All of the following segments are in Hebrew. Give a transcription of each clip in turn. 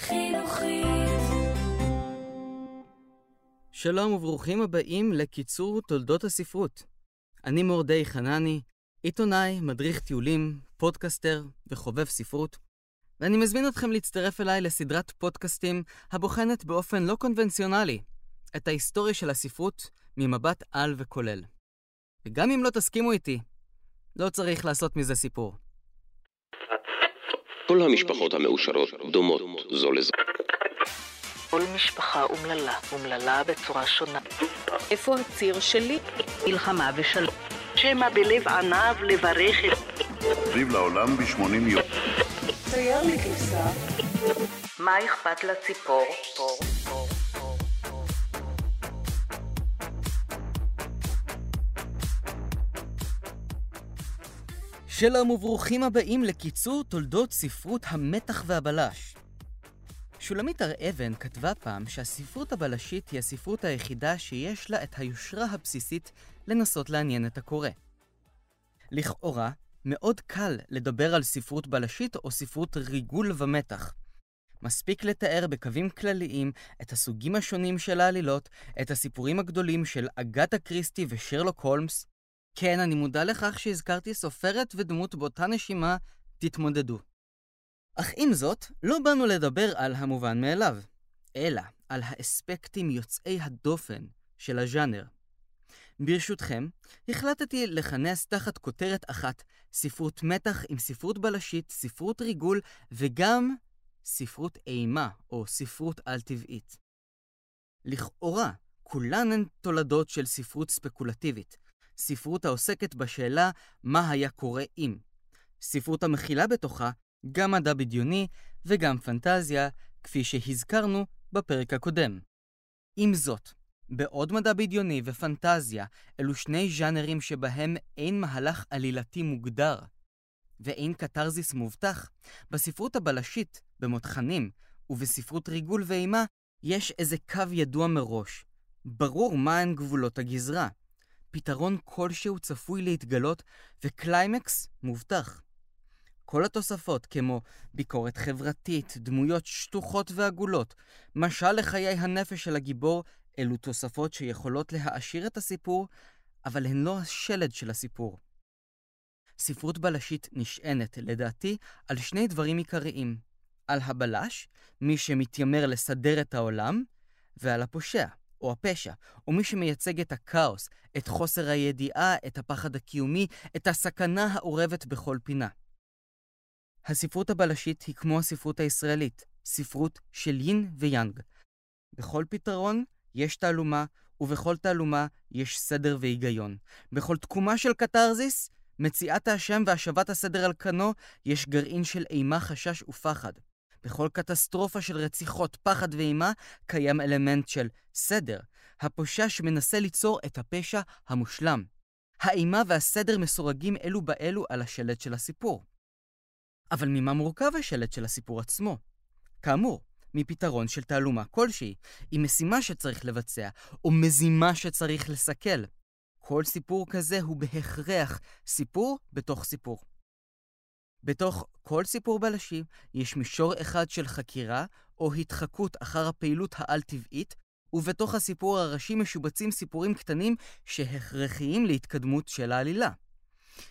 חינוכית. שלום וברוכים הבאים לקיצור תולדות הספרות. אני מורדי חנני, עיתונאי, מדריך טיולים, פודקסטר וחובב ספרות, ואני מזמין אתכם להצטרף אליי לסדרת פודקאסטים הבוחנת באופן לא קונבנציונלי את ההיסטוריה של הספרות ממבט על וכולל. וגם אם לא תסכימו איתי, לא צריך לעשות מזה סיפור. כל המשפחות המאושרות דומות זו לזו. כל משפחה אומללה, אומללה בצורה שונה. איפה הציר שלי? מלחמה ושלום. שמא בלב עניו לברך את... סביב לעולם ב-80 יום. צייר לי כבשה. מה אכפת לציפור? שלום וברוכים הבאים לקיצור תולדות ספרות המתח והבלש. שולמית הר אבן כתבה פעם שהספרות הבלשית היא הספרות היחידה שיש לה את היושרה הבסיסית לנסות לעניין את הקורא. לכאורה, מאוד קל לדבר על ספרות בלשית או ספרות ריגול ומתח. מספיק לתאר בקווים כלליים את הסוגים השונים של העלילות, את הסיפורים הגדולים של אגתה קריסטי ושרלוק הולמס. כן, אני מודע לכך שהזכרתי סופרת ודמות באותה נשימה, תתמודדו. אך עם זאת, לא באנו לדבר על המובן מאליו, אלא על האספקטים יוצאי הדופן של הז'אנר. ברשותכם, החלטתי לכנס תחת כותרת אחת ספרות מתח עם ספרות בלשית, ספרות ריגול וגם ספרות אימה או ספרות על-טבעית. לכאורה, כולן הן תולדות של ספרות ספקולטיבית, ספרות העוסקת בשאלה מה היה קורה אם. ספרות המכילה בתוכה גם מדע בדיוני וגם פנטזיה, כפי שהזכרנו בפרק הקודם. עם זאת, בעוד מדע בדיוני ופנטזיה אלו שני ז'אנרים שבהם אין מהלך עלילתי מוגדר ואין קתרזיס מובטח, בספרות הבלשית, במותחנים ובספרות ריגול ואימה יש איזה קו ידוע מראש. ברור מהן גבולות הגזרה. פתרון כלשהו צפוי להתגלות וקליימקס מובטח. כל התוספות כמו ביקורת חברתית, דמויות שטוחות ועגולות, משל לחיי הנפש של הגיבור, אלו תוספות שיכולות להעשיר את הסיפור, אבל הן לא השלד של הסיפור. ספרות בלשית נשענת, לדעתי, על שני דברים עיקריים. על הבלש, מי שמתיימר לסדר את העולם, ועל הפושע, או הפשע, או מי שמייצג את הכאוס, את חוסר הידיעה, את הפחד הקיומי, את הסכנה האורבת בכל פינה. הספרות הבלשית היא כמו הספרות הישראלית, ספרות של יין ויאנג. בכל פתרון יש תעלומה, ובכל תעלומה יש סדר והיגיון. בכל תקומה של קתרזיס, מציאת האשם והשבת הסדר על כנו, יש גרעין של אימה, חשש ופחד. בכל קטסטרופה של רציחות, פחד ואימה, קיים אלמנט של סדר, הפושע שמנסה ליצור את הפשע המושלם. האימה והסדר מסורגים אלו באלו על השלט של הסיפור. אבל ממה מורכב השלט של הסיפור עצמו? כאמור, מפתרון של תעלומה כלשהי, עם משימה שצריך לבצע, או מזימה שצריך לסכל. כל סיפור כזה הוא בהכרח סיפור בתוך סיפור. בתוך כל סיפור בלשי יש מישור אחד של חקירה או התחקות אחר הפעילות העל-טבעית, ובתוך הסיפור הראשי משובצים סיפורים קטנים שהכרחיים להתקדמות של העלילה.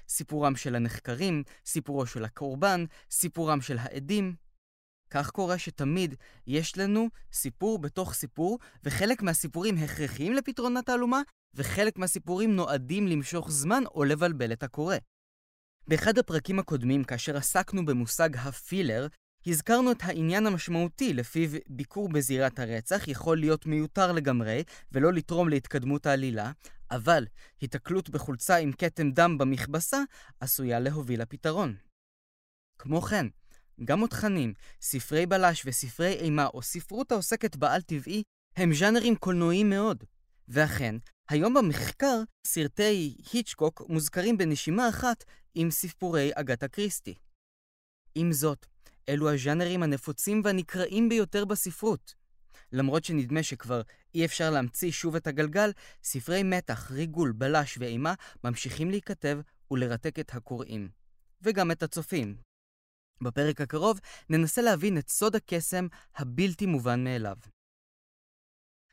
סיפורם של הנחקרים, סיפורו של הקורבן, סיפורם של העדים. כך קורה שתמיד יש לנו סיפור בתוך סיפור, וחלק מהסיפורים הכרחיים לפתרון התעלומה, וחלק מהסיפורים נועדים למשוך זמן או לבלבל את הקורא. באחד הפרקים הקודמים, כאשר עסקנו במושג הפילר, הזכרנו את העניין המשמעותי לפיו ביקור בזירת הרצח יכול להיות מיותר לגמרי ולא לתרום להתקדמות העלילה, אבל היתקלות בחולצה עם כתם דם במכבסה עשויה להוביל לפתרון. כמו כן, גם מותחנים, ספרי בלש וספרי אימה או ספרות העוסקת בעל טבעי הם ז'אנרים קולנועיים מאוד. ואכן, היום במחקר, סרטי היצ'קוק מוזכרים בנשימה אחת עם סיפורי אגתה קריסטי. עם זאת, אלו הז'אנרים הנפוצים והנקראים ביותר בספרות. למרות שנדמה שכבר אי אפשר להמציא שוב את הגלגל, ספרי מתח, ריגול, בלש ואימה ממשיכים להיכתב ולרתק את הקוראים. וגם את הצופים. בפרק הקרוב ננסה להבין את סוד הקסם הבלתי מובן מאליו.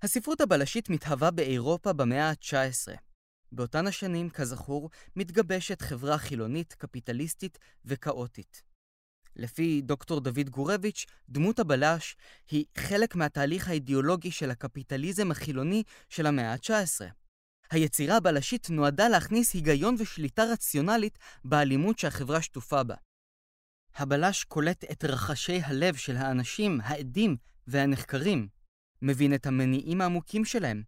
הספרות הבלשית מתהווה באירופה במאה ה-19. באותן השנים, כזכור, מתגבשת חברה חילונית, קפיטליסטית וכאוטית. לפי דוקטור דוד גורביץ', דמות הבלש היא חלק מהתהליך האידיאולוגי של הקפיטליזם החילוני של המאה ה-19. היצירה הבלשית נועדה להכניס היגיון ושליטה רציונלית באלימות שהחברה שטופה בה. הבלש קולט את רחשי הלב של האנשים, העדים והנחקרים, מבין את המניעים העמוקים שלהם,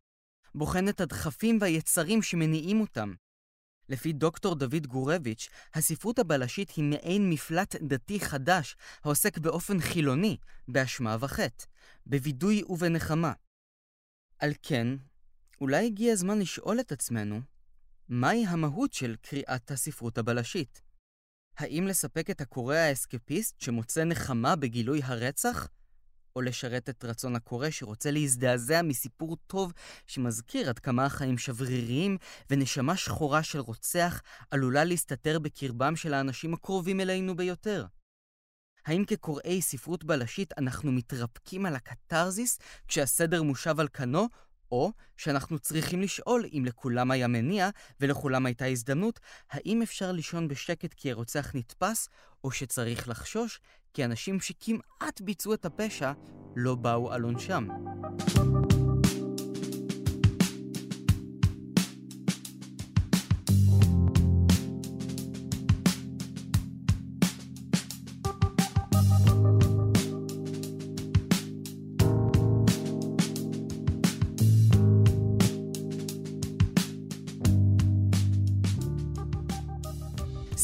בוחן את הדחפים והיצרים שמניעים אותם. לפי דוקטור דוד גורביץ', הספרות הבלשית היא מעין מפלט דתי חדש העוסק באופן חילוני, באשמה וחטא, בווידוי ובנחמה. על כן, אולי הגיע הזמן לשאול את עצמנו, מהי המהות של קריאת הספרות הבלשית? האם לספק את הקורא האסקפיסט שמוצא נחמה בגילוי הרצח? או לשרת את רצון הקורא שרוצה להזדעזע מסיפור טוב שמזכיר עד כמה החיים שבריריים ונשמה שחורה של רוצח עלולה להסתתר בקרבם של האנשים הקרובים אלינו ביותר? האם כקוראי ספרות בלשית אנחנו מתרפקים על הקתרזיס כשהסדר מושב על כנו, או שאנחנו צריכים לשאול אם לכולם היה מניע ולכולם הייתה הזדמנות, האם אפשר לישון בשקט כי הרוצח נתפס, או שצריך לחשוש כי אנשים שכמעט ביצעו את הפשע לא באו על עונשם.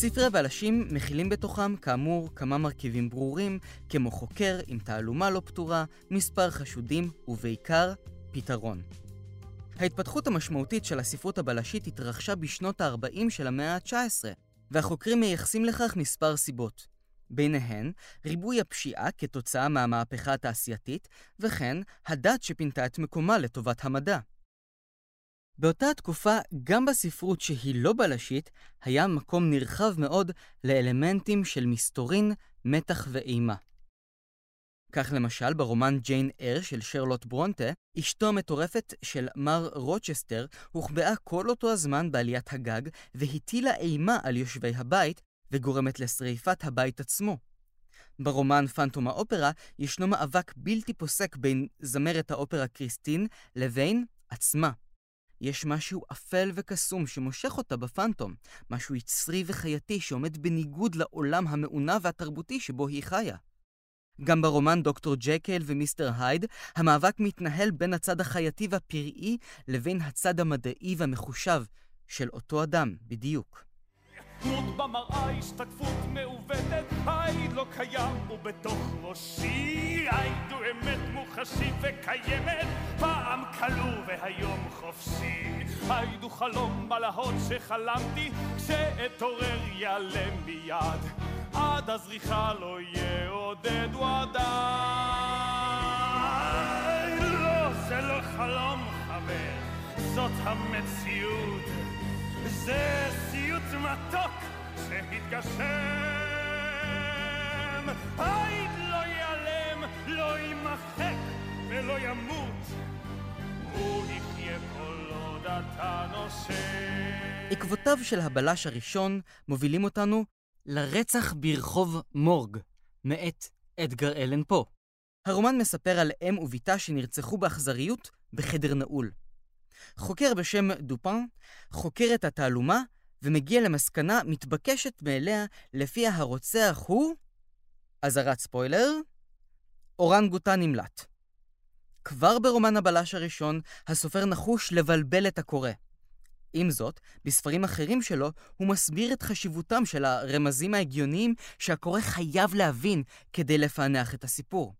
ספרי הבלשים מכילים בתוכם, כאמור, כמה מרכיבים ברורים, כמו חוקר עם תעלומה לא פתורה, מספר חשודים, ובעיקר, פתרון. ההתפתחות המשמעותית של הספרות הבלשית התרחשה בשנות ה-40 של המאה ה-19, והחוקרים מייחסים לכך מספר סיבות. ביניהן, ריבוי הפשיעה כתוצאה מהמהפכה התעשייתית, וכן הדת שפינתה את מקומה לטובת המדע. באותה תקופה, גם בספרות שהיא לא בלשית, היה מקום נרחב מאוד לאלמנטים של מסתורין, מתח ואימה. כך למשל, ברומן ג'יין אר של שרלוט ברונטה, אשתו המטורפת של מר רוצ'סטר הוחבאה כל אותו הזמן בעליית הגג והטילה אימה על יושבי הבית וגורמת לשריפת הבית עצמו. ברומן פנטום האופרה ישנו מאבק בלתי פוסק בין זמרת האופרה קריסטין לבין עצמה. יש משהו אפל וקסום שמושך אותה בפנטום, משהו יצרי וחייתי שעומד בניגוד לעולם המעונה והתרבותי שבו היא חיה. גם ברומן דוקטור ג'קל ומיסטר הייד, המאבק מתנהל בין הצד החייתי והפראי לבין הצד המדעי והמחושב של אותו אדם, בדיוק. דמות במראה השתקפות מעוותת, העיד לא קיים ובתוך ראשי העיד הוא אמת מוחשית וקיימת, פעם כלוא והיום חופשי. הוא חלום בלהות שחלמתי, כשאתעורר ייעלם מיד. עד הזריחה לא יעודד עדיין. לא, זה לא חלום חבר, זאת המציאות. זה סיוט מתוק שהתגשם. העיד לא יימחק ולא ימות. הוא יחיה כל עוד אתה נושם. עקבותיו של הבלש הראשון מובילים אותנו לרצח ברחוב מורג, מאת אדגר אלן פה. הרומן מספר על אם ובתה שנרצחו באכזריות בחדר נעול. חוקר בשם דופן חוקר את התעלומה ומגיע למסקנה מתבקשת מאליה לפיה הרוצח הוא, אזהרת ספוילר, אורנגוטן נמלט. כבר ברומן הבלש הראשון, הסופר נחוש לבלבל את הקורא. עם זאת, בספרים אחרים שלו, הוא מסביר את חשיבותם של הרמזים ההגיוניים שהקורא חייב להבין כדי לפענח את הסיפור.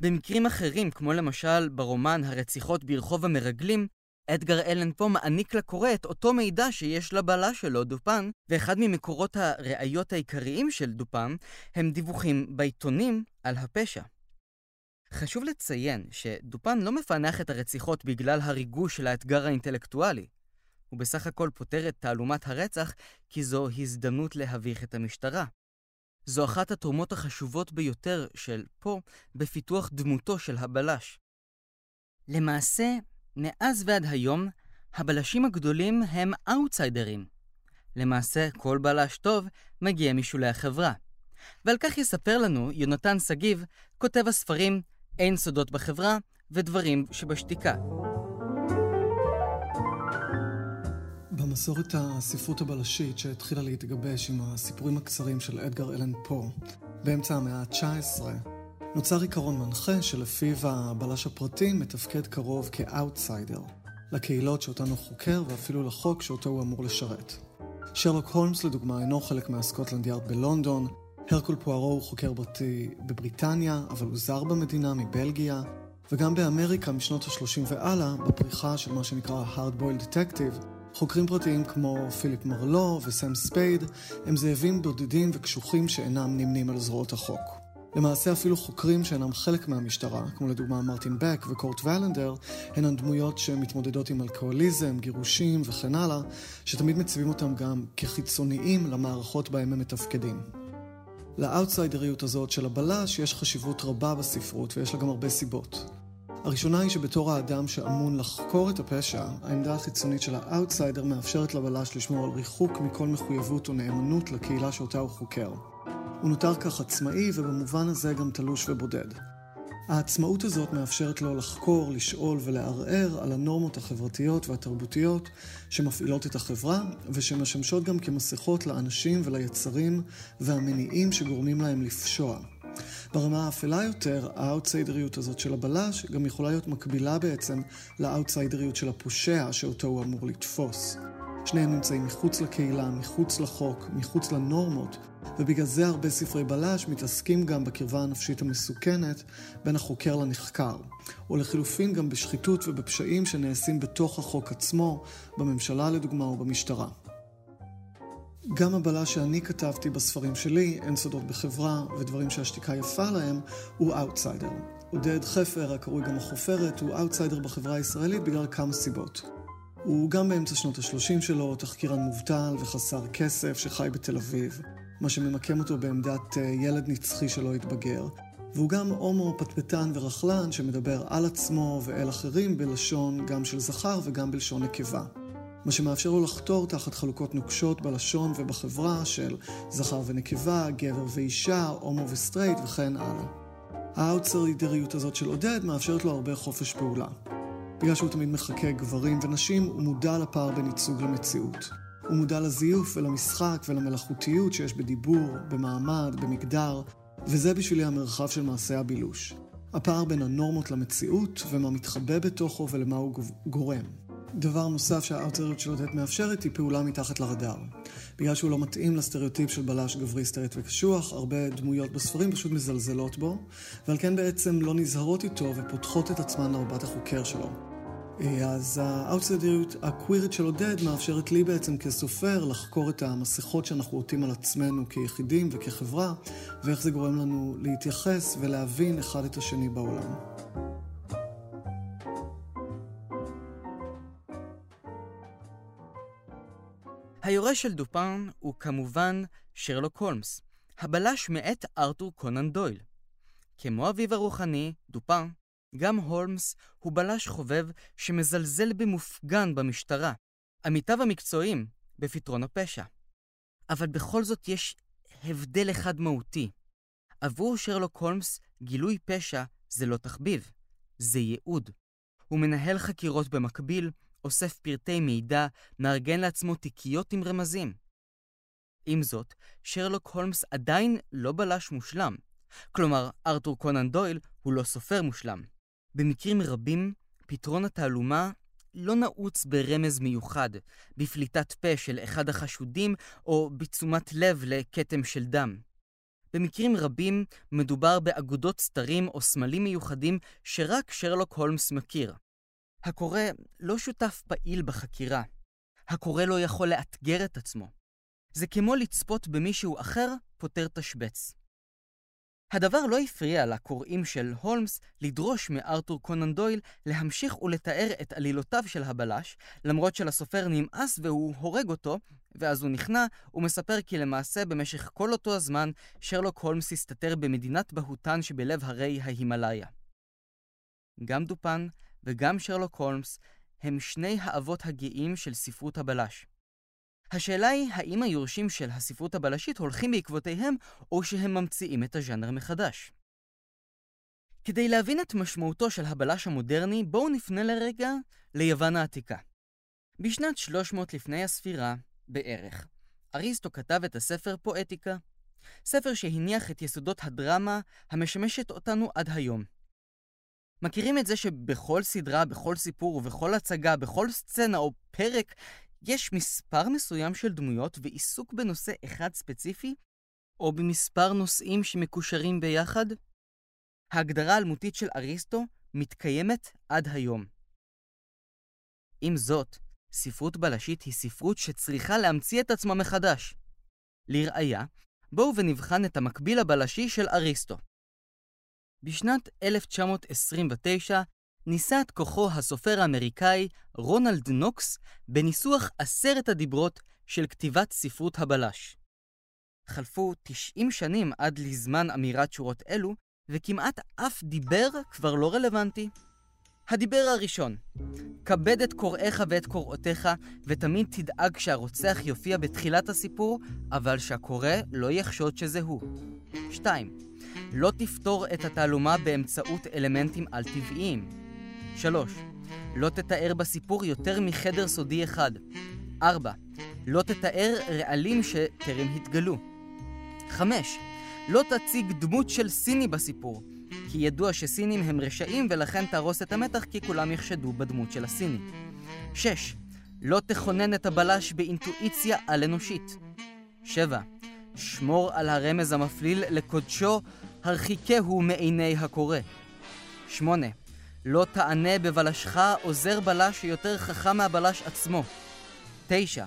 במקרים אחרים, כמו למשל ברומן הרציחות ברחוב המרגלים, אדגר אלן פה מעניק לקורא את אותו מידע שיש לבעלה שלו, דופן, ואחד ממקורות הראיות העיקריים של דופן הם דיווחים בעיתונים על הפשע. חשוב לציין שדופן לא מפענח את הרציחות בגלל הריגוש של האתגר האינטלקטואלי. הוא בסך הכל פותר את תעלומת הרצח כי זו הזדמנות להביך את המשטרה. זו אחת התרומות החשובות ביותר של פה בפיתוח דמותו של הבלש. למעשה, מאז ועד היום, הבלשים הגדולים הם אאוטסיידרים. למעשה, כל בלש טוב מגיע משולי החברה. ועל כך יספר לנו יונתן שגיב, כותב הספרים "אין סודות בחברה" ודברים שבשתיקה. במסורת הספרות הבלשית שהתחילה להתגבש עם הסיפורים הקצרים של אדגר אלן פו באמצע המאה ה-19, נוצר עיקרון מנחה שלפיו הבלש הפרטי מתפקד קרוב כאוטסיידר, לקהילות שאותן הוא חוקר ואפילו לחוק שאותו הוא אמור לשרת. שרלוק הולמס לדוגמה אינו חלק מהסקוטלנד יארד בלונדון, הרקול פוארו הוא חוקר פרטי בבריטניה, אבל הוא זר במדינה מבלגיה, וגם באמריקה משנות ה-30 והלאה, בפריחה של מה שנקרא hard boiled detective, חוקרים פרטיים כמו פיליפ מרלו וסם ספייד הם זאבים בודדים וקשוחים שאינם נמנים על זרועות החוק. למעשה אפילו חוקרים שאינם חלק מהמשטרה, כמו לדוגמה מרטין בק וקורט ולנדר, הן הדמויות שמתמודדות עם אלכוהוליזם, גירושים וכן הלאה, שתמיד מציבים אותם גם כחיצוניים למערכות בהם הם מתפקדים. לאאוטסיידריות הזאת של הבלש יש חשיבות רבה בספרות ויש לה גם הרבה סיבות. הראשונה היא שבתור האדם שאמון לחקור את הפשע, העמדה החיצונית של האאוטסיידר מאפשרת לבלש לשמור על ריחוק מכל מחויבות או נאמנות לקהילה שאותה הוא חוקר. הוא נותר כך עצמאי ובמובן הזה גם תלוש ובודד. העצמאות הזאת מאפשרת לו לחקור, לשאול ולערער על הנורמות החברתיות והתרבותיות שמפעילות את החברה ושמשמשות גם כמסכות לאנשים וליצרים והמניעים שגורמים להם לפשוע. ברמה האפלה יותר, האאוטסיידריות הזאת של הבלש גם יכולה להיות מקבילה בעצם לאאוטסיידריות של הפושע שאותו הוא אמור לתפוס. שניהם נמצאים מחוץ לקהילה, מחוץ לחוק, מחוץ לנורמות, ובגלל זה הרבה ספרי בלש מתעסקים גם בקרבה הנפשית המסוכנת בין החוקר לנחקר, או לחילופין גם בשחיתות ובפשעים שנעשים בתוך החוק עצמו, בממשלה לדוגמה או במשטרה. גם הבלש שאני כתבתי בספרים שלי, אין סודות בחברה ודברים שהשתיקה יפה להם, הוא אאוטסיידר. עודד חפר, הקרוי גם החופרת, הוא אאוטסיידר בחברה הישראלית בגלל כמה סיבות. הוא גם באמצע שנות ה-30 שלו, תחקירן מובטל וחסר כסף שחי בתל אביב, מה שממקם אותו בעמדת אה, ילד נצחי שלא התבגר. והוא גם הומו פטפטן ורכלן שמדבר על עצמו ואל אחרים בלשון גם של זכר וגם בלשון נקבה. מה שמאפשר לו לחתור תחת חלוקות נוקשות בלשון ובחברה של זכר ונקבה, גבר ואישה, הומו וסטרייט וכן הלאה. האאוטסיידריות הזאת של עודד מאפשרת לו הרבה חופש פעולה. בגלל שהוא תמיד מחקה גברים ונשים, הוא מודע לפער בין ייצוג למציאות. הוא מודע לזיוף ולמשחק ולמלאכותיות שיש בדיבור, במעמד, במגדר, וזה בשבילי המרחב של מעשה הבילוש. הפער בין הנורמות למציאות ומה מתחבא בתוכו ולמה הוא גורם. דבר נוסף שהארצריות של עודד מאפשרת היא פעולה מתחת לרדאר. בגלל שהוא לא מתאים לסטריאוטיפ של בלש גברי סטרט וקשוח, הרבה דמויות בספרים פשוט מזלזלות בו, ועל כן בעצם לא נזהרות איתו ופותחות את עצמן למבט החוקר שלו. אה, אז האאוטסיידריות הקווירית של עודד מאפשרת לי בעצם כסופר לחקור את המסכות שאנחנו עוטים על עצמנו כיחידים וכחברה, ואיך זה גורם לנו להתייחס ולהבין אחד את השני בעולם. היורש של דופן הוא כמובן שרלוק הולמס, הבלש מאת ארתור קונן דויל. כמו אביו הרוחני, דופן, גם הולמס הוא בלש חובב שמזלזל במופגן במשטרה, עמיתיו המקצועיים בפתרון הפשע. אבל בכל זאת יש הבדל אחד מהותי. עבור שרלוק הולמס, גילוי פשע זה לא תחביב, זה ייעוד. הוא מנהל חקירות במקביל, אוסף פרטי מידע, מארגן לעצמו תיקיות עם רמזים. עם זאת, שרלוק הולמס עדיין לא בלש מושלם. כלומר, ארתור קונן דויל הוא לא סופר מושלם. במקרים רבים, פתרון התעלומה לא נעוץ ברמז מיוחד, בפליטת פה של אחד החשודים או בתשומת לב לכתם של דם. במקרים רבים מדובר באגודות סתרים או סמלים מיוחדים שרק שרלוק הולמס מכיר. הקורא לא שותף פעיל בחקירה. הקורא לא יכול לאתגר את עצמו. זה כמו לצפות במישהו אחר פותר תשבץ. הדבר לא הפריע לקוראים של הולמס לדרוש מארתור קונן דויל להמשיך ולתאר את עלילותיו של הבלש, למרות שלסופר נמאס והוא הורג אותו, ואז הוא נכנע ומספר כי למעשה במשך כל אותו הזמן שרלוק הולמס הסתתר במדינת בהוטן שבלב הרי ההימאליה. גם דופן וגם שרלוק הולמס הם שני האבות הגאים של ספרות הבלש. השאלה היא האם היורשים של הספרות הבלשית הולכים בעקבותיהם, או שהם ממציאים את הז'אנר מחדש. כדי להבין את משמעותו של הבלש המודרני, בואו נפנה לרגע ליוון העתיקה. בשנת 300 לפני הספירה, בערך, אריסטו כתב את הספר פואטיקה, ספר שהניח את יסודות הדרמה המשמשת אותנו עד היום. מכירים את זה שבכל סדרה, בכל סיפור ובכל הצגה, בכל סצנה או פרק, יש מספר מסוים של דמויות ועיסוק בנושא אחד ספציפי, או במספר נושאים שמקושרים ביחד? ההגדרה האלמותית של אריסטו מתקיימת עד היום. עם זאת, ספרות בלשית היא ספרות שצריכה להמציא את עצמה מחדש. לראיה, בואו ונבחן את המקביל הבלשי של אריסטו. בשנת 1929 ניסה את כוחו הסופר האמריקאי רונלד נוקס בניסוח עשרת הדיברות של כתיבת ספרות הבלש. חלפו 90 שנים עד לזמן אמירת שורות אלו, וכמעט אף דיבר כבר לא רלוונטי. הדיבר הראשון, כבד את קוראיך ואת קוראותיך, ותמיד תדאג שהרוצח יופיע בתחילת הסיפור, אבל שהקורא לא יחשוד שזה הוא. 2. לא תפתור את התעלומה באמצעות אלמנטים על-טבעיים. 3. לא תתאר בסיפור יותר מחדר סודי אחד. 4. לא תתאר רעלים שטרם התגלו. 5. לא תציג דמות של סיני בסיפור, כי ידוע שסינים הם רשעים ולכן תהרוס את המתח כי כולם יחשדו בדמות של הסיני. 6. לא תכונן את הבלש באינטואיציה על-אנושית. 7. שמור על הרמז המפליל לקודשו, הרחיקהו מעיני הקורא. 8. לא תענה בבלשך עוזר בלש שיותר חכם מהבלש עצמו. 9.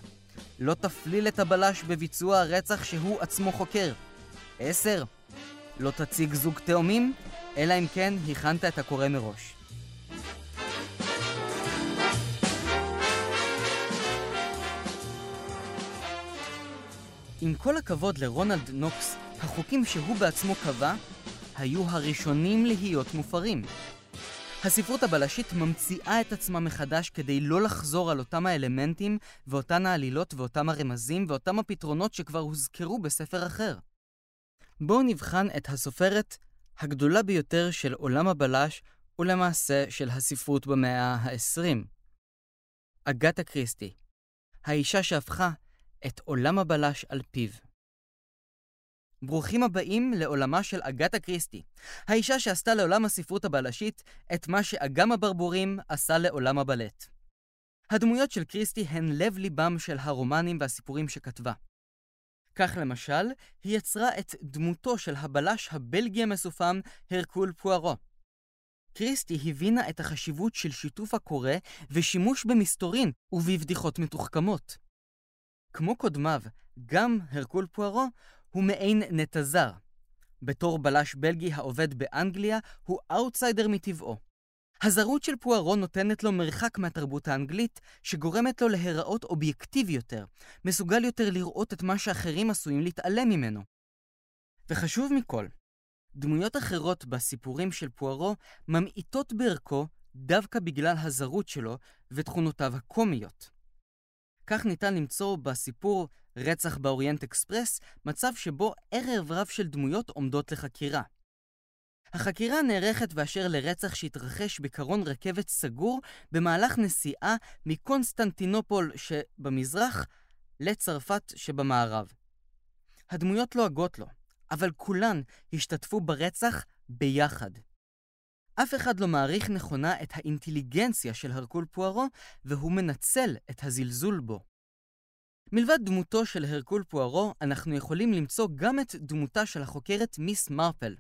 לא תפליל את הבלש בביצוע הרצח שהוא עצמו חוקר. 10. לא תציג זוג תאומים, אלא אם כן הכנת את הקורא מראש. עם כל הכבוד לרונלד נוקס, החוקים שהוא בעצמו קבע היו הראשונים להיות מופרים. הספרות הבלשית ממציאה את עצמה מחדש כדי לא לחזור על אותם האלמנטים ואותן העלילות ואותם הרמזים ואותם הפתרונות שכבר הוזכרו בספר אחר. בואו נבחן את הסופרת הגדולה ביותר של עולם הבלש ולמעשה של הספרות במאה ה-20. אגתה קריסטי, האישה שהפכה את עולם הבלש על פיו. ברוכים הבאים לעולמה של אגתה קריסטי, האישה שעשתה לעולם הספרות הבלשית את מה שאגם הברבורים עשה לעולם הבלט. הדמויות של קריסטי הן לב-ליבם של הרומנים והסיפורים שכתבה. כך למשל, היא יצרה את דמותו של הבלש הבלגי המסופם הרקול פוארו. קריסטי הבינה את החשיבות של שיתוף הקורא ושימוש במסתורין ובבדיחות מתוחכמות. כמו קודמיו, גם הרקול פוארו הוא מעין נטע זר. בתור בלש בלגי העובד באנגליה, הוא אאוטסיידר מטבעו. הזרות של פוארו נותנת לו מרחק מהתרבות האנגלית, שגורמת לו להיראות אובייקטיבי יותר, מסוגל יותר לראות את מה שאחרים עשויים להתעלם ממנו. וחשוב מכל, דמויות אחרות בסיפורים של פוארו ממעיטות בערכו דווקא בגלל הזרות שלו ותכונותיו הקומיות. כך ניתן למצוא בסיפור רצח באוריינט אקספרס, מצב שבו ערב רב של דמויות עומדות לחקירה. החקירה נערכת באשר לרצח שהתרחש בקרון רכבת סגור במהלך נסיעה מקונסטנטינופול שבמזרח לצרפת שבמערב. הדמויות לועגות לו, אבל כולן השתתפו ברצח ביחד. אף אחד לא מעריך נכונה את האינטליגנציה של הרקול פוארו, והוא מנצל את הזלזול בו. מלבד דמותו של הרקול פוארו, אנחנו יכולים למצוא גם את דמותה של החוקרת מיס מרפל.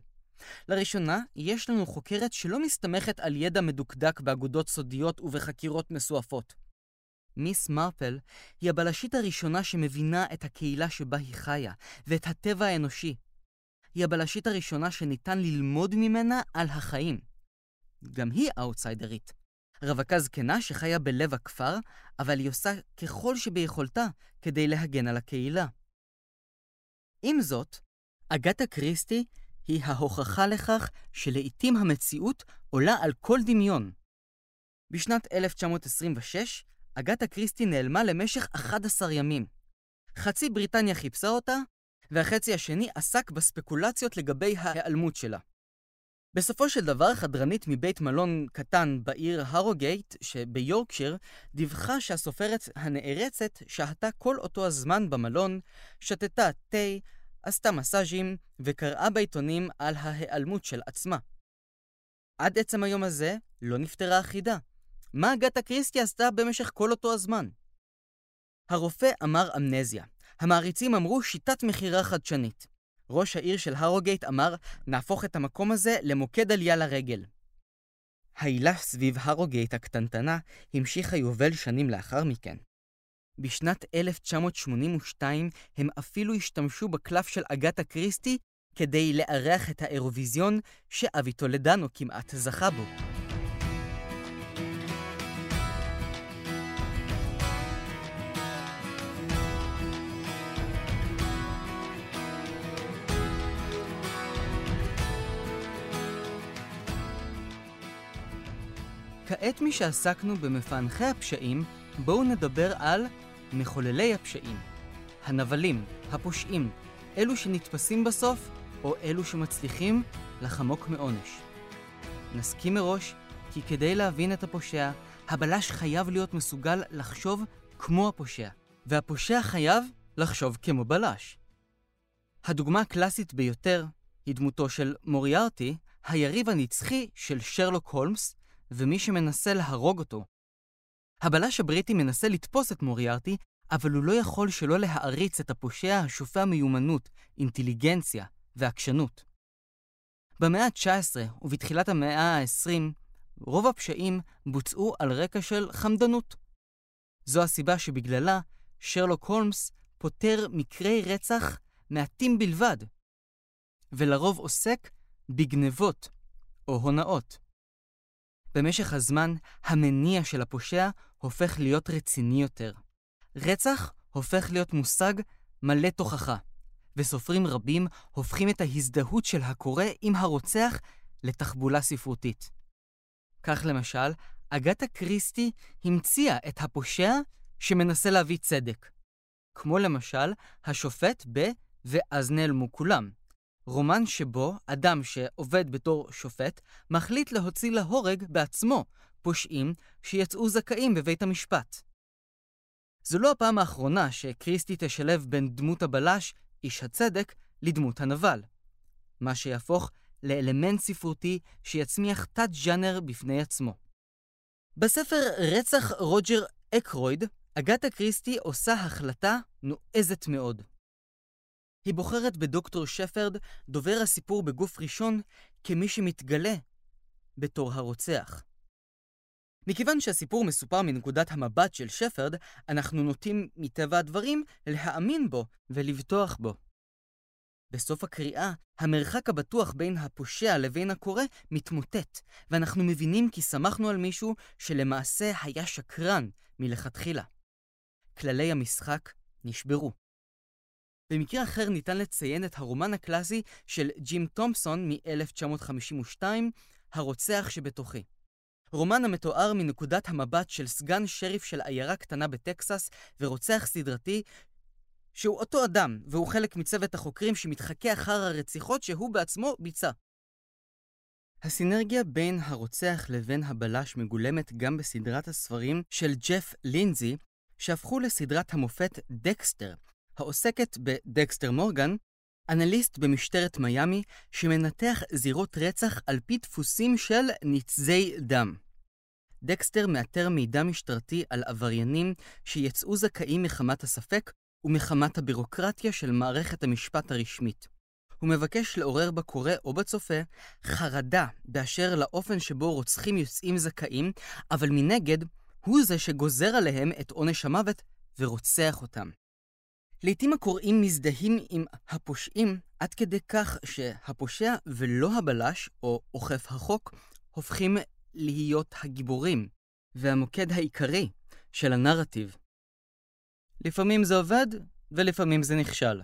לראשונה, יש לנו חוקרת שלא מסתמכת על ידע מדוקדק באגודות סודיות ובחקירות מסועפות. מיס מרפל היא הבלשית הראשונה שמבינה את הקהילה שבה היא חיה, ואת הטבע האנושי. היא הבלשית הראשונה שניתן ללמוד ממנה על החיים. גם היא אאוטסיידרית. רווקה זקנה שחיה בלב הכפר, אבל היא עושה ככל שביכולתה כדי להגן על הקהילה. עם זאת, אגתה קריסטי היא ההוכחה לכך שלעיתים המציאות עולה על כל דמיון. בשנת 1926, אגתה קריסטי נעלמה למשך 11 ימים. חצי בריטניה חיפשה אותה, והחצי השני עסק בספקולציות לגבי ההיעלמות שלה. בסופו של דבר, חדרנית מבית מלון קטן בעיר הרוגייט שביורקשיר, דיווחה שהסופרת הנערצת שהתה כל אותו הזמן במלון, שתתה תה, עשתה מסאז'ים וקראה בעיתונים על ההיעלמות של עצמה. עד עצם היום הזה לא נפתרה החידה. מה אגתה קריסטי עשתה במשך כל אותו הזמן? הרופא אמר אמנזיה. המעריצים אמרו שיטת מכירה חדשנית. ראש העיר של הרוגייט אמר, נהפוך את המקום הזה למוקד עלייה לרגל. העילה סביב הרוגייט הקטנטנה המשיכה יובל שנים לאחר מכן. בשנת 1982 הם אפילו השתמשו בקלף של אגתה קריסטי כדי לארח את האירוויזיון שאבי טולדנו כמעט זכה בו. כעת משעסקנו במפענחי הפשעים, בואו נדבר על מחוללי הפשעים. הנבלים, הפושעים, אלו שנתפסים בסוף, או אלו שמצליחים לחמוק מעונש. נסכים מראש כי כדי להבין את הפושע, הבלש חייב להיות מסוגל לחשוב כמו הפושע, והפושע חייב לחשוב כמו בלש. הדוגמה הקלאסית ביותר היא דמותו של מוריארטי, היריב הנצחי של שרלוק הולמס, ומי שמנסה להרוג אותו. הבלש הבריטי מנסה לתפוס את מוריארטי, אבל הוא לא יכול שלא להעריץ את הפושע השופע מיומנות, אינטליגנציה ועקשנות. במאה ה-19 ובתחילת המאה ה-20, רוב הפשעים בוצעו על רקע של חמדנות. זו הסיבה שבגללה שרלוק הולמס פותר מקרי רצח מעטים בלבד, ולרוב עוסק בגנבות או הונאות. במשך הזמן, המניע של הפושע הופך להיות רציני יותר. רצח הופך להיות מושג מלא תוכחה, וסופרים רבים הופכים את ההזדהות של הקורא עם הרוצח לתחבולה ספרותית. כך למשל, אגתה קריסטי המציאה את הפושע שמנסה להביא צדק. כמו למשל, השופט ב- "ואז נעלמו כולם", רומן שבו אדם שעובד בתור שופט מחליט להוציא להורג בעצמו פושעים שיצאו זכאים בבית המשפט. זו לא הפעם האחרונה שקריסטי תשלב בין דמות הבלש, איש הצדק, לדמות הנבל. מה שיהפוך לאלמנט ספרותי שיצמיח תת-ג'אנר בפני עצמו. בספר רצח רוג'ר אקרויד, אגתה קריסטי עושה החלטה נועזת מאוד. היא בוחרת בדוקטור שפרד, דובר הסיפור בגוף ראשון, כמי שמתגלה בתור הרוצח. מכיוון שהסיפור מסופר מנקודת המבט של שפרד, אנחנו נוטים מטבע הדברים להאמין בו ולבטוח בו. בסוף הקריאה, המרחק הבטוח בין הפושע לבין הקורא מתמוטט, ואנחנו מבינים כי שמחנו על מישהו שלמעשה היה שקרן מלכתחילה. כללי המשחק נשברו. במקרה אחר ניתן לציין את הרומן הקלאסי של ג'ים תומפסון מ-1952, הרוצח שבתוכי. רומן המתואר מנקודת המבט של סגן שריף של עיירה קטנה בטקסס ורוצח סדרתי שהוא אותו אדם, והוא חלק מצוות החוקרים שמתחכה אחר הרציחות שהוא בעצמו ביצע. הסינרגיה בין הרוצח לבין הבלש מגולמת גם בסדרת הספרים של ג'ף לינזי, שהפכו לסדרת המופת דקסטר, העוסקת בדקסטר מורגן, אנליסט במשטרת מיאמי שמנתח זירות רצח על פי דפוסים של ניתזי דם. דקסטר מאתר מידע משטרתי על עבריינים שיצאו זכאים מחמת הספק ומחמת הבירוקרטיה של מערכת המשפט הרשמית. הוא מבקש לעורר בקורא או בצופה חרדה באשר לאופן שבו רוצחים יוצאים זכאים, אבל מנגד, הוא זה שגוזר עליהם את עונש המוות ורוצח אותם. לעתים הקוראים מזדהים עם הפושעים, עד כדי כך שהפושע ולא הבלש, או אוכף החוק, הופכים להיות הגיבורים, והמוקד העיקרי של הנרטיב. לפעמים זה עובד, ולפעמים זה נכשל.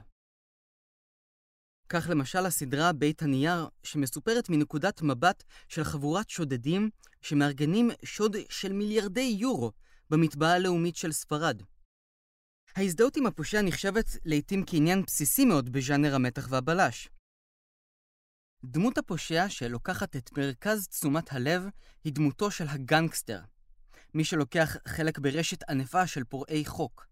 כך למשל הסדרה בית הנייר, שמסופרת מנקודת מבט של חבורת שודדים שמארגנים שוד של מיליארדי יורו במטבעה הלאומית של ספרד. ההזדהות עם הפושע נחשבת לעתים כעניין בסיסי מאוד בז'אנר המתח והבלש. דמות הפושע שלוקחת את מרכז תשומת הלב היא דמותו של הגנגסטר, מי שלוקח חלק ברשת ענפה של פורעי חוק.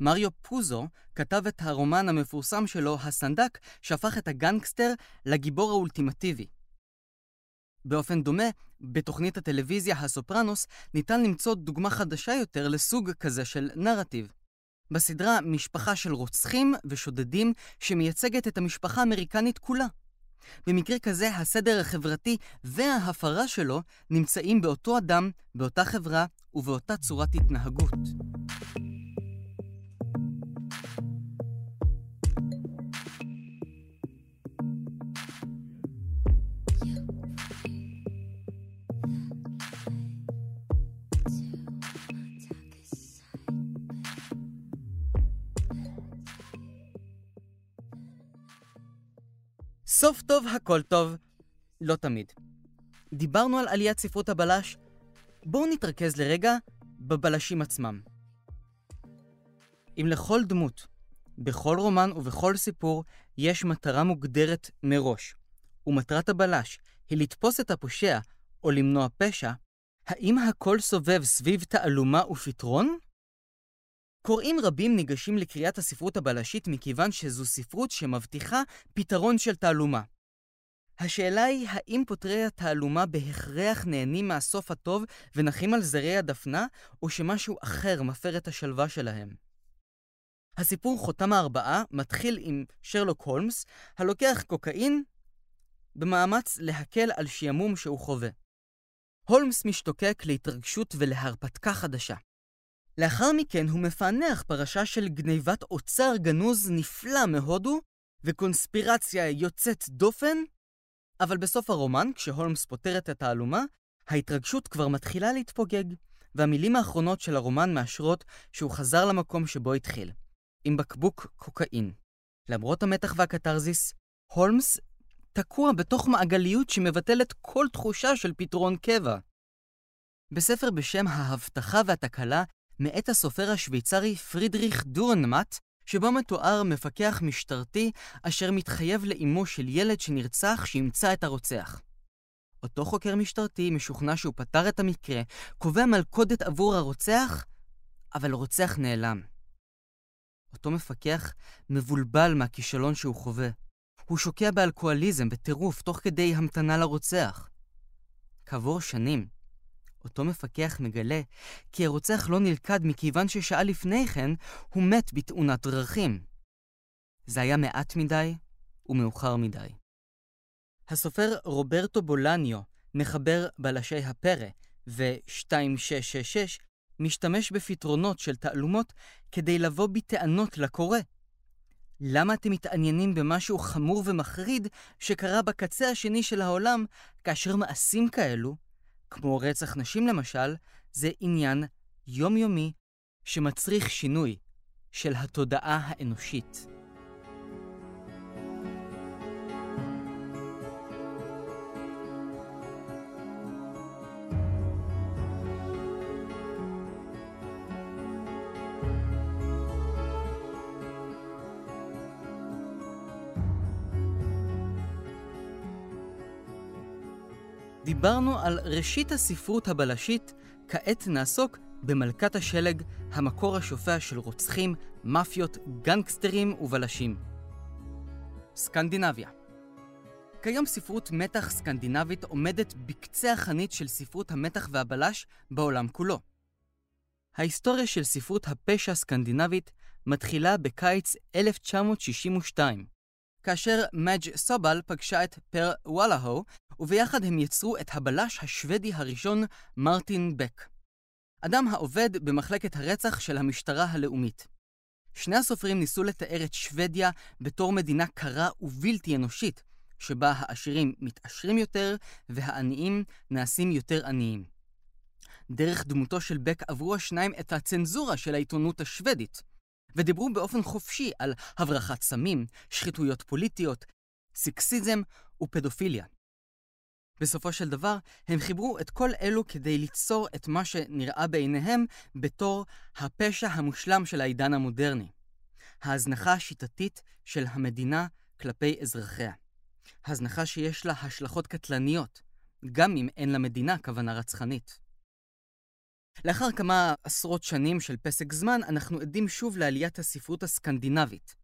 מריו פוזו כתב את הרומן המפורסם שלו, הסנדק, שהפך את הגנגסטר לגיבור האולטימטיבי. באופן דומה, בתוכנית הטלוויזיה הסופרנוס ניתן למצוא דוגמה חדשה יותר לסוג כזה של נרטיב. בסדרה משפחה של רוצחים ושודדים שמייצגת את המשפחה האמריקנית כולה. במקרה כזה, הסדר החברתי וההפרה שלו נמצאים באותו אדם, באותה חברה ובאותה צורת התנהגות. סוף טוב, הכל טוב. לא תמיד. דיברנו על עליית ספרות הבלש, בואו נתרכז לרגע בבלשים עצמם. אם לכל דמות, בכל רומן ובכל סיפור, יש מטרה מוגדרת מראש, ומטרת הבלש היא לתפוס את הפושע או למנוע פשע, האם הכל סובב סביב תעלומה ופתרון? קוראים רבים ניגשים לקריאת הספרות הבלשית מכיוון שזו ספרות שמבטיחה פתרון של תעלומה. השאלה היא האם פותרי התעלומה בהכרח נהנים מהסוף הטוב ונחים על זרי הדפנה, או שמשהו אחר מפר את השלווה שלהם. הסיפור חותם הארבעה מתחיל עם שרלוק הולמס, הלוקח קוקאין במאמץ להקל על שעמום שהוא חווה. הולמס משתוקק להתרגשות ולהרפתקה חדשה. לאחר מכן הוא מפענח פרשה של גניבת אוצר גנוז נפלא מהודו וקונספירציה יוצאת דופן, אבל בסוף הרומן, כשהולמס פותר את התעלומה, ההתרגשות כבר מתחילה להתפוגג, והמילים האחרונות של הרומן מאשרות שהוא חזר למקום שבו התחיל, עם בקבוק קוקאין. למרות המתח והקתרזיס, הולמס תקוע בתוך מעגליות שמבטלת כל תחושה של פתרון קבע. בספר בשם ההבטחה והתקלה מאת הסופר השוויצרי פרידריך דורנמט, שבו מתואר מפקח משטרתי אשר מתחייב לאימו של ילד שנרצח שימצא את הרוצח. אותו חוקר משטרתי משוכנע שהוא פתר את המקרה, קובע מלכודת עבור הרוצח, אבל רוצח נעלם. אותו מפקח מבולבל מהכישלון שהוא חווה. הוא שוקע באלכוהוליזם, בטירוף, תוך כדי המתנה לרוצח. כעבור שנים, אותו מפקח מגלה כי הרוצח לא נלכד מכיוון ששעה לפני כן הוא מת בתאונת דרכים. זה היה מעט מדי ומאוחר מדי. הסופר רוברטו בולניו, מחבר בלשי הפרא ו-2666, משתמש בפתרונות של תעלומות כדי לבוא בטענות לקורא. למה אתם מתעניינים במשהו חמור ומחריד שקרה בקצה השני של העולם, כאשר מעשים כאלו כמו רצח נשים למשל, זה עניין יומיומי שמצריך שינוי של התודעה האנושית. דיברנו על ראשית הספרות הבלשית, כעת נעסוק במלכת השלג, המקור השופע של רוצחים, מאפיות, גנגסטרים ובלשים. סקנדינביה כיום ספרות מתח סקנדינבית עומדת בקצה החנית של ספרות המתח והבלש בעולם כולו. ההיסטוריה של ספרות הפשע הסקנדינבית מתחילה בקיץ 1962, כאשר מאג' סובל פגשה את פר וואלהו, וביחד הם יצרו את הבלש השוודי הראשון, מרטין בק. אדם העובד במחלקת הרצח של המשטרה הלאומית. שני הסופרים ניסו לתאר את שוודיה בתור מדינה קרה ובלתי אנושית, שבה העשירים מתעשרים יותר והעניים נעשים יותר עניים. דרך דמותו של בק עברו השניים את הצנזורה של העיתונות השוודית, ודיברו באופן חופשי על הברחת סמים, שחיתויות פוליטיות, סקסיזם ופדופיליה. בסופו של דבר, הם חיברו את כל אלו כדי ליצור את מה שנראה בעיניהם בתור הפשע המושלם של העידן המודרני. ההזנחה השיטתית של המדינה כלפי אזרחיה. הזנחה שיש לה השלכות קטלניות, גם אם אין למדינה כוונה רצחנית. לאחר כמה עשרות שנים של פסק זמן, אנחנו עדים שוב לעליית הספרות הסקנדינבית.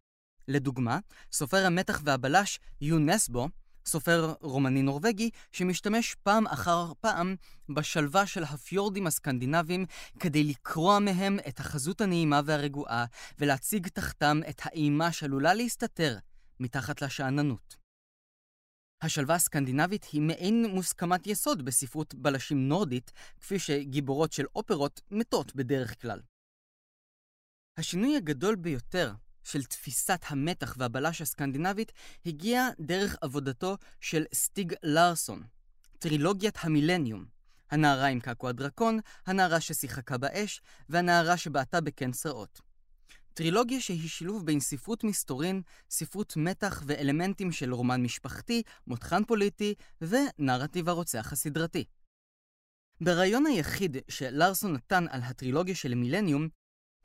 לדוגמה, סופר המתח והבלש יונסבו, סופר רומני-נורבגי, שמשתמש פעם אחר פעם בשלווה של הפיורדים הסקנדינביים כדי לקרוע מהם את החזות הנעימה והרגועה ולהציג תחתם את האימה שעלולה להסתתר מתחת לשאננות. השלווה הסקנדינבית היא מעין מוסכמת יסוד בספרות בלשים נורדית, כפי שגיבורות של אופרות מתות בדרך כלל. השינוי הגדול ביותר של תפיסת המתח והבלש הסקנדינבית הגיע דרך עבודתו של סטיג לארסון, טרילוגיית המילניום, הנערה עם קעקוע דרקון, הנערה ששיחקה באש, והנערה שבעטה בקן סרעות. טרילוגיה שהיא שילוב בין ספרות מסתורין, ספרות מתח ואלמנטים של רומן משפחתי, מותחן פוליטי ונרטיב הרוצח הסדרתי. ברעיון היחיד שלארסון נתן על הטרילוגיה של מילניום,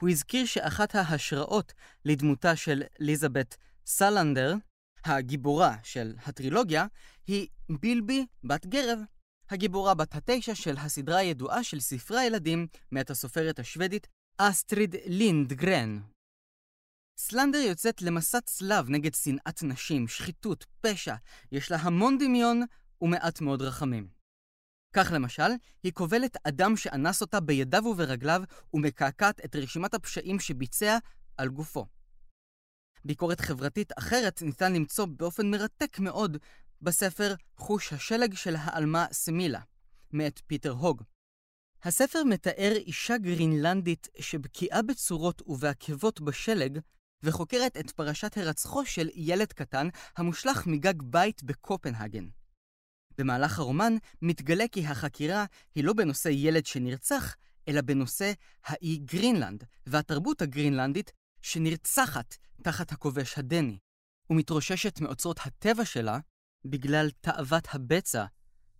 הוא הזכיר שאחת ההשראות לדמותה של ליזבת סלנדר, הגיבורה של הטרילוגיה, היא בילבי בת גרב, הגיבורה בת התשע של הסדרה הידועה של ספרי הילדים מאת הסופרת השוודית אסטריד לינדגרן. סלנדר יוצאת למסע צלב נגד שנאת נשים, שחיתות, פשע, יש לה המון דמיון ומעט מאוד רחמים. כך למשל, היא כובלת אדם שאנס אותה בידיו וברגליו ומקעקעת את רשימת הפשעים שביצע על גופו. ביקורת חברתית אחרת ניתן למצוא באופן מרתק מאוד בספר חוש השלג של העלמה סמילה, מאת פיטר הוג. הספר מתאר אישה גרינלנדית שבקיאה בצורות ובעקבות בשלג, וחוקרת את פרשת הרצחו של ילד קטן המושלך מגג בית בקופנהגן. במהלך הרומן מתגלה כי החקירה היא לא בנושא ילד שנרצח, אלא בנושא האי גרינלנד והתרבות הגרינלנדית שנרצחת תחת הכובש הדני, ומתרוששת מאוצרות הטבע שלה בגלל תאוות הבצע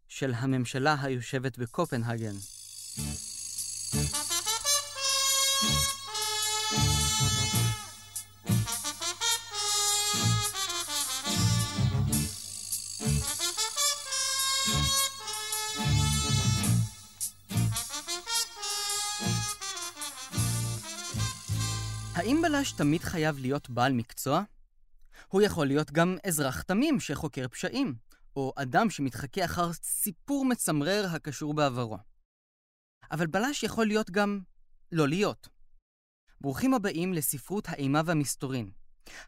של הממשלה היושבת בקופנהגן. האם בלש תמיד חייב להיות בעל מקצוע? הוא יכול להיות גם אזרח תמים שחוקר פשעים, או אדם שמתחכה אחר סיפור מצמרר הקשור בעברו. אבל בלש יכול להיות גם לא להיות. ברוכים הבאים לספרות האימה והמסתורין.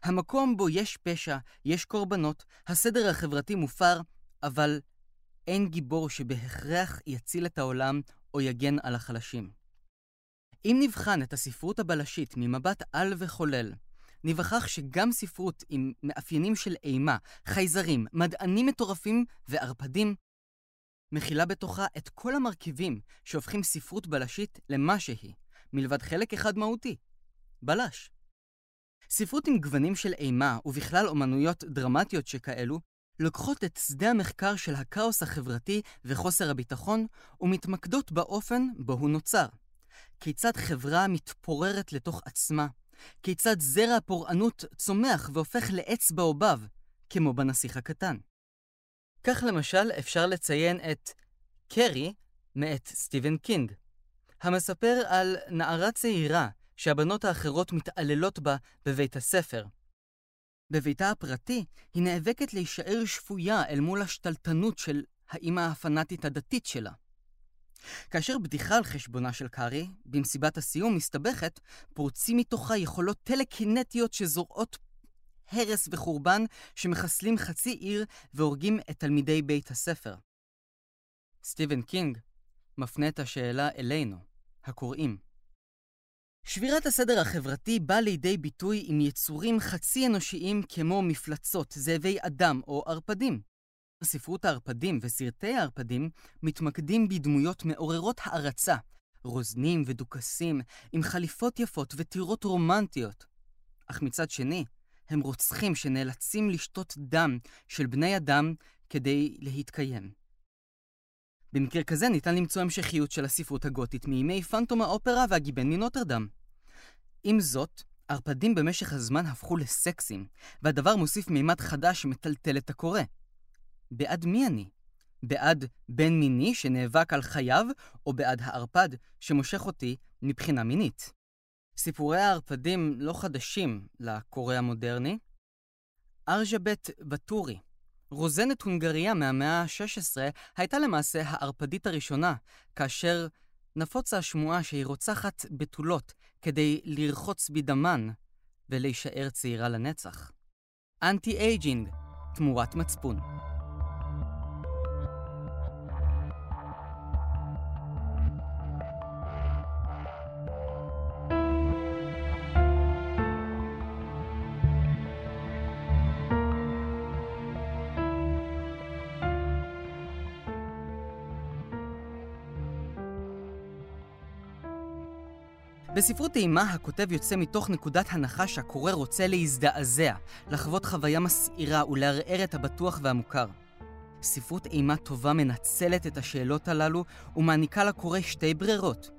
המקום בו יש פשע, יש קורבנות, הסדר החברתי מופר, אבל אין גיבור שבהכרח יציל את העולם או יגן על החלשים. אם נבחן את הספרות הבלשית ממבט על וחולל, ניווכח שגם ספרות עם מאפיינים של אימה, חייזרים, מדענים מטורפים וערפדים, מכילה בתוכה את כל המרכיבים שהופכים ספרות בלשית למה שהיא, מלבד חלק אחד מהותי, בלש. ספרות עם גוונים של אימה, ובכלל אומנויות דרמטיות שכאלו, לוקחות את שדה המחקר של הכאוס החברתי וחוסר הביטחון, ומתמקדות באופן בו הוא נוצר. כיצד חברה מתפוררת לתוך עצמה, כיצד זרע הפורענות צומח והופך לעץ בעובב, כמו בנסיך הקטן. כך למשל אפשר לציין את קרי מאת סטיבן קינג, המספר על נערה צעירה שהבנות האחרות מתעללות בה בבית הספר. בביתה הפרטי היא נאבקת להישאר שפויה אל מול השתלטנות של האימא הפנאטית הדתית שלה. כאשר בדיחה על חשבונה של קארי, במסיבת הסיום מסתבכת, פורצים מתוכה יכולות טלקינטיות שזורעות הרס וחורבן שמחסלים חצי עיר והורגים את תלמידי בית הספר. סטיבן קינג מפנה את השאלה אלינו, הקוראים. שבירת הסדר החברתי באה לידי ביטוי עם יצורים חצי אנושיים כמו מפלצות, זאבי אדם או ערפדים. ספרות הערפדים וסרטי הערפדים מתמקדים בדמויות מעוררות הערצה, רוזנים ודוכסים, עם חליפות יפות וטירות רומנטיות. אך מצד שני, הם רוצחים שנאלצים לשתות דם של בני אדם כדי להתקיים. במקרה כזה ניתן למצוא המשכיות של הספרות הגותית מימי פנטום האופרה והגיבן מנוטרדם. עם זאת, ערפדים במשך הזמן הפכו לסקסים, והדבר מוסיף מימד חדש שמטלטל את הקורא. בעד מי אני? בעד בן מיני שנאבק על חייו, או בעד הערפד שמושך אותי מבחינה מינית? סיפורי הערפדים לא חדשים לקורא המודרני. ארג'בט בטורי, רוזנת הונגריה מהמאה ה-16, הייתה למעשה הערפדית הראשונה, כאשר נפוצה השמועה שהיא רוצחת בתולות כדי לרחוץ בדמן ולהישאר צעירה לנצח. אנטי אייג'ינג, תמורת מצפון. בספרות אימה הכותב יוצא מתוך נקודת הנחה שהקורא רוצה להזדעזע, לחוות חוויה מסעירה ולערער את הבטוח והמוכר. ספרות אימה טובה מנצלת את השאלות הללו ומעניקה לקורא שתי ברירות.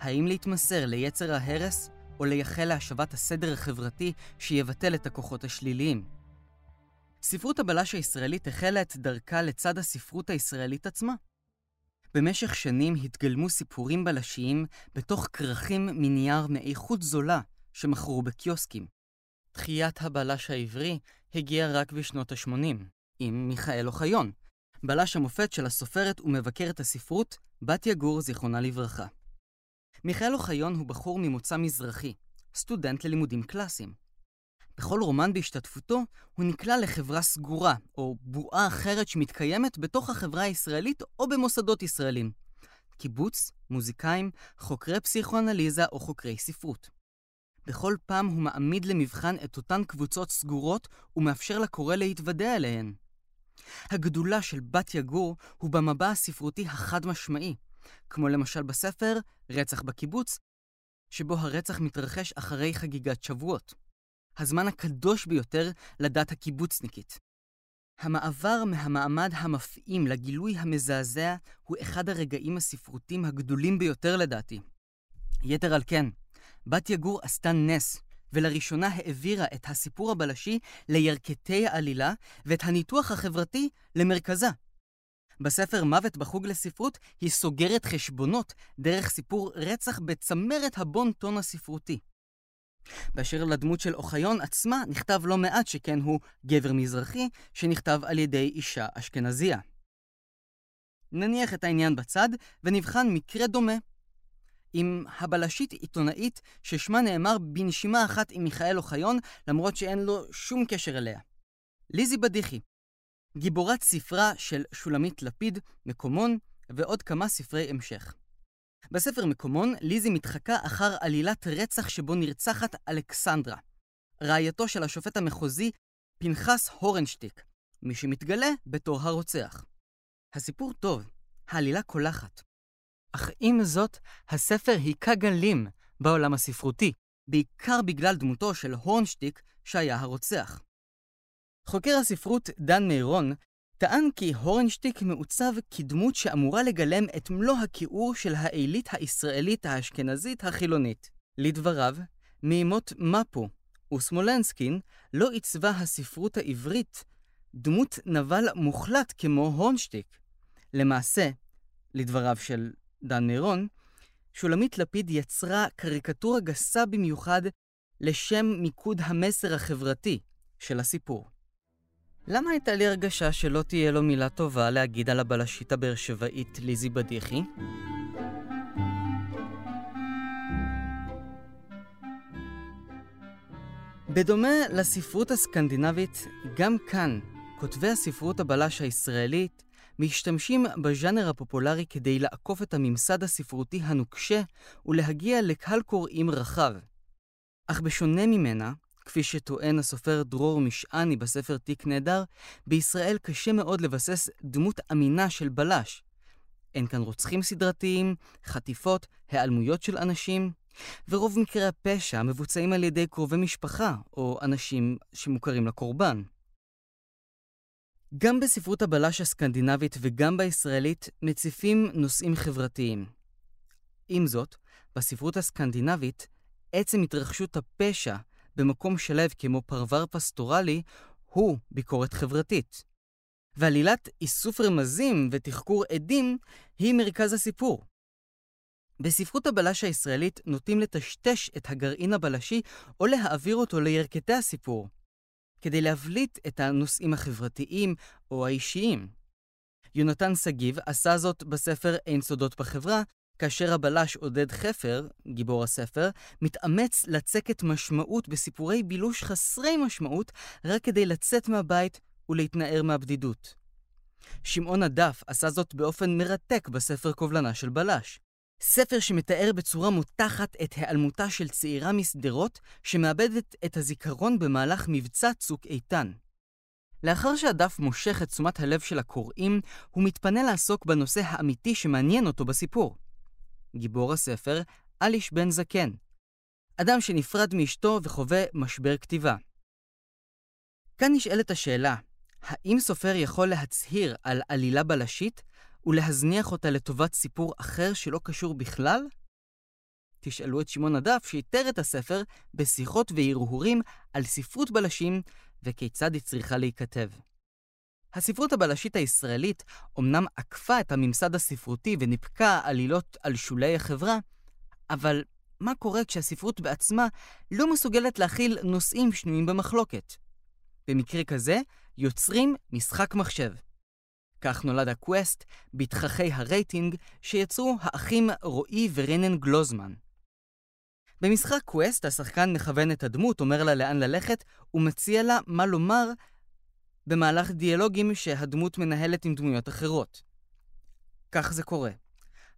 האם להתמסר ליצר ההרס, או לייחל להשבת הסדר החברתי שיבטל את הכוחות השליליים? ספרות הבלש הישראלית החלה את דרכה לצד הספרות הישראלית עצמה. במשך שנים התגלמו סיפורים בלשיים בתוך כרכים מנייר מאיכות זולה שמכרו בקיוסקים. תחיית הבלש העברי הגיעה רק בשנות ה-80, עם מיכאל אוחיון, בלש המופת של הסופרת ומבקרת הספרות, בת יגור, זיכרונה לברכה. מיכאל אוחיון הוא בחור ממוצא מזרחי, סטודנט ללימודים קלאסיים. בכל רומן בהשתתפותו הוא נקלע לחברה סגורה, או בועה אחרת שמתקיימת בתוך החברה הישראלית או במוסדות ישראלים. קיבוץ, מוזיקאים, חוקרי פסיכואנליזה או חוקרי ספרות. בכל פעם הוא מעמיד למבחן את אותן קבוצות סגורות ומאפשר לקורא להתוודע אליהן. הגדולה של בת יגור הוא במבע הספרותי החד-משמעי, כמו למשל בספר "רצח בקיבוץ", שבו הרצח מתרחש אחרי חגיגת שבועות. הזמן הקדוש ביותר לדת הקיבוצניקית. המעבר מהמעמד המפעים לגילוי המזעזע הוא אחד הרגעים הספרותיים הגדולים ביותר לדעתי. יתר על כן, בת יגור עשתה נס, ולראשונה העבירה את הסיפור הבלשי לירכתי העלילה ואת הניתוח החברתי למרכזה. בספר מוות בחוג לספרות היא סוגרת חשבונות דרך סיפור רצח בצמרת הבון טון הספרותי. באשר לדמות של אוחיון עצמה, נכתב לא מעט שכן הוא גבר מזרחי, שנכתב על ידי אישה אשכנזייה. נניח את העניין בצד, ונבחן מקרה דומה. עם הבלשית עיתונאית ששמה נאמר בנשימה אחת עם מיכאל אוחיון, למרות שאין לו שום קשר אליה. ליזי בדיחי, גיבורת ספרה של שולמית לפיד, מקומון, ועוד כמה ספרי המשך. בספר מקומון, ליזי מתחקה אחר עלילת רצח שבו נרצחת אלכסנדרה, רעייתו של השופט המחוזי פנחס הורנשטיק, מי שמתגלה בתור הרוצח. הסיפור טוב, העלילה קולחת. אך עם זאת, הספר היכה גלים בעולם הספרותי, בעיקר בגלל דמותו של הורנשטיק שהיה הרוצח. חוקר הספרות דן מירון טען כי הורנשטיק מעוצב כדמות שאמורה לגלם את מלוא הכיעור של העילית הישראלית האשכנזית החילונית. לדבריו, מימות מפו וסמולנסקין לא עיצבה הספרות העברית דמות נבל מוחלט כמו הורנשטיק. למעשה, לדבריו של דן נירון, שולמית לפיד יצרה קריקטורה גסה במיוחד לשם מיקוד המסר החברתי של הסיפור. למה הייתה לי הרגשה שלא תהיה לו מילה טובה להגיד על הבלשית הבאר שבעית ליזי בדיחי? בדומה לספרות הסקנדינבית, גם כאן כותבי הספרות הבלש הישראלית משתמשים בז'אנר הפופולרי כדי לעקוף את הממסד הספרותי הנוקשה ולהגיע לקהל קוראים רחב. אך בשונה ממנה, כפי שטוען הסופר דרור משעני בספר תיק נהדר, בישראל קשה מאוד לבסס דמות אמינה של בלש. אין כאן רוצחים סדרתיים, חטיפות, היעלמויות של אנשים, ורוב מקרי הפשע מבוצעים על ידי קרובי משפחה או אנשים שמוכרים לקורבן. גם בספרות הבלש הסקנדינבית וגם בישראלית מציפים נושאים חברתיים. עם זאת, בספרות הסקנדינבית, עצם התרחשות הפשע במקום שלב כמו פרבר פסטורלי הוא ביקורת חברתית. ועלילת איסוף רמזים ותחקור עדים היא מרכז הסיפור. בספרות הבלש הישראלית נוטים לטשטש את הגרעין הבלשי או להעביר אותו לירכתי הסיפור, כדי להבליט את הנושאים החברתיים או האישיים. יונתן שגיב עשה זאת בספר אין סודות בחברה, כאשר הבלש עודד חפר, גיבור הספר, מתאמץ לצקת משמעות בסיפורי בילוש חסרי משמעות רק כדי לצאת מהבית ולהתנער מהבדידות. שמעון הדף עשה זאת באופן מרתק בספר קובלנה של בלש. ספר שמתאר בצורה מותחת את היעלמותה של צעירה משדרות שמאבדת את הזיכרון במהלך מבצע צוק איתן. לאחר שהדף מושך את תשומת הלב של הקוראים, הוא מתפנה לעסוק בנושא האמיתי שמעניין אותו בסיפור. גיבור הספר, אליש בן זקן. אדם שנפרד מאשתו וחווה משבר כתיבה. כאן נשאלת השאלה, האם סופר יכול להצהיר על עלילה בלשית ולהזניח אותה לטובת סיפור אחר שלא קשור בכלל? תשאלו את שמעון הדף שאיתר את הספר בשיחות והרהורים על ספרות בלשים וכיצד היא צריכה להיכתב. הספרות הבלשית הישראלית אומנם עקפה את הממסד הספרותי וניפקה עלילות על שולי החברה, אבל מה קורה כשהספרות בעצמה לא מסוגלת להכיל נושאים שנויים במחלוקת? במקרה כזה, יוצרים משחק מחשב. כך נולד ה quest בתככי הרייטינג שיצרו האחים רועי ורנן גלוזמן. במשחק quest השחקן מכוון את הדמות, אומר לה לאן ללכת, ומציע לה מה לומר במהלך דיאלוגים שהדמות מנהלת עם דמויות אחרות. כך זה קורה.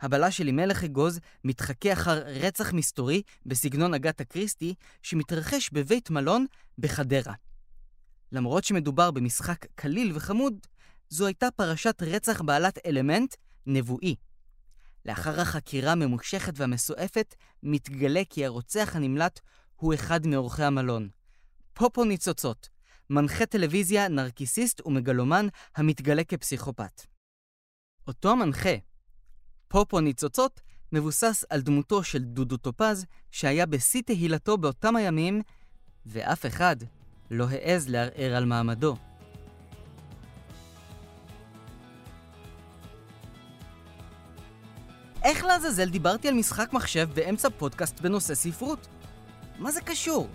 הבלש של מלך אגוז מתחכה אחר רצח מסתורי בסגנון אגת אקריסטי שמתרחש בבית מלון בחדרה. למרות שמדובר במשחק קליל וחמוד, זו הייתה פרשת רצח בעלת אלמנט נבואי. לאחר החקירה הממושכת והמסועפת, מתגלה כי הרוצח הנמלט הוא אחד מאורחי המלון. פופו ניצוצות, מנחה טלוויזיה, נרקיסיסט ומגלומן המתגלה כפסיכופת. אותו המנחה, פופו ניצוצות, מבוסס על דמותו של דודו טופז, שהיה בשיא תהילתו באותם הימים, ואף אחד לא העז לערער על מעמדו. איך לעזאזל דיברתי על משחק מחשב באמצע פודקאסט בנושא ספרות? מה זה קשור?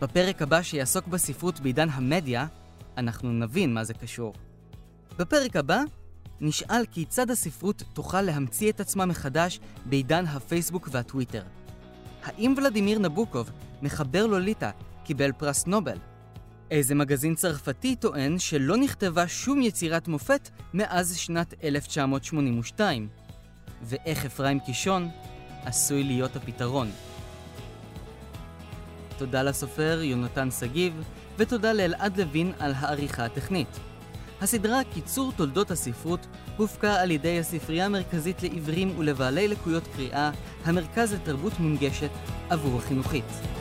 בפרק הבא שיעסוק בספרות בעידן המדיה, אנחנו נבין מה זה קשור. בפרק הבא נשאל כיצד הספרות תוכל להמציא את עצמה מחדש בעידן הפייסבוק והטוויטר. האם ולדימיר נבוקוב, מחבר לוליטה, קיבל פרס נובל? איזה מגזין צרפתי טוען שלא נכתבה שום יצירת מופת מאז שנת 1982? ואיך אפרים קישון עשוי להיות הפתרון. תודה לסופר יונתן שגיב, ותודה לאלעד לוין על העריכה הטכנית. הסדרה קיצור תולדות הספרות הופקה על ידי הספרייה המרכזית לעיוורים ולבעלי לקויות קריאה, המרכז לתרבות מונגשת עבור החינוכית.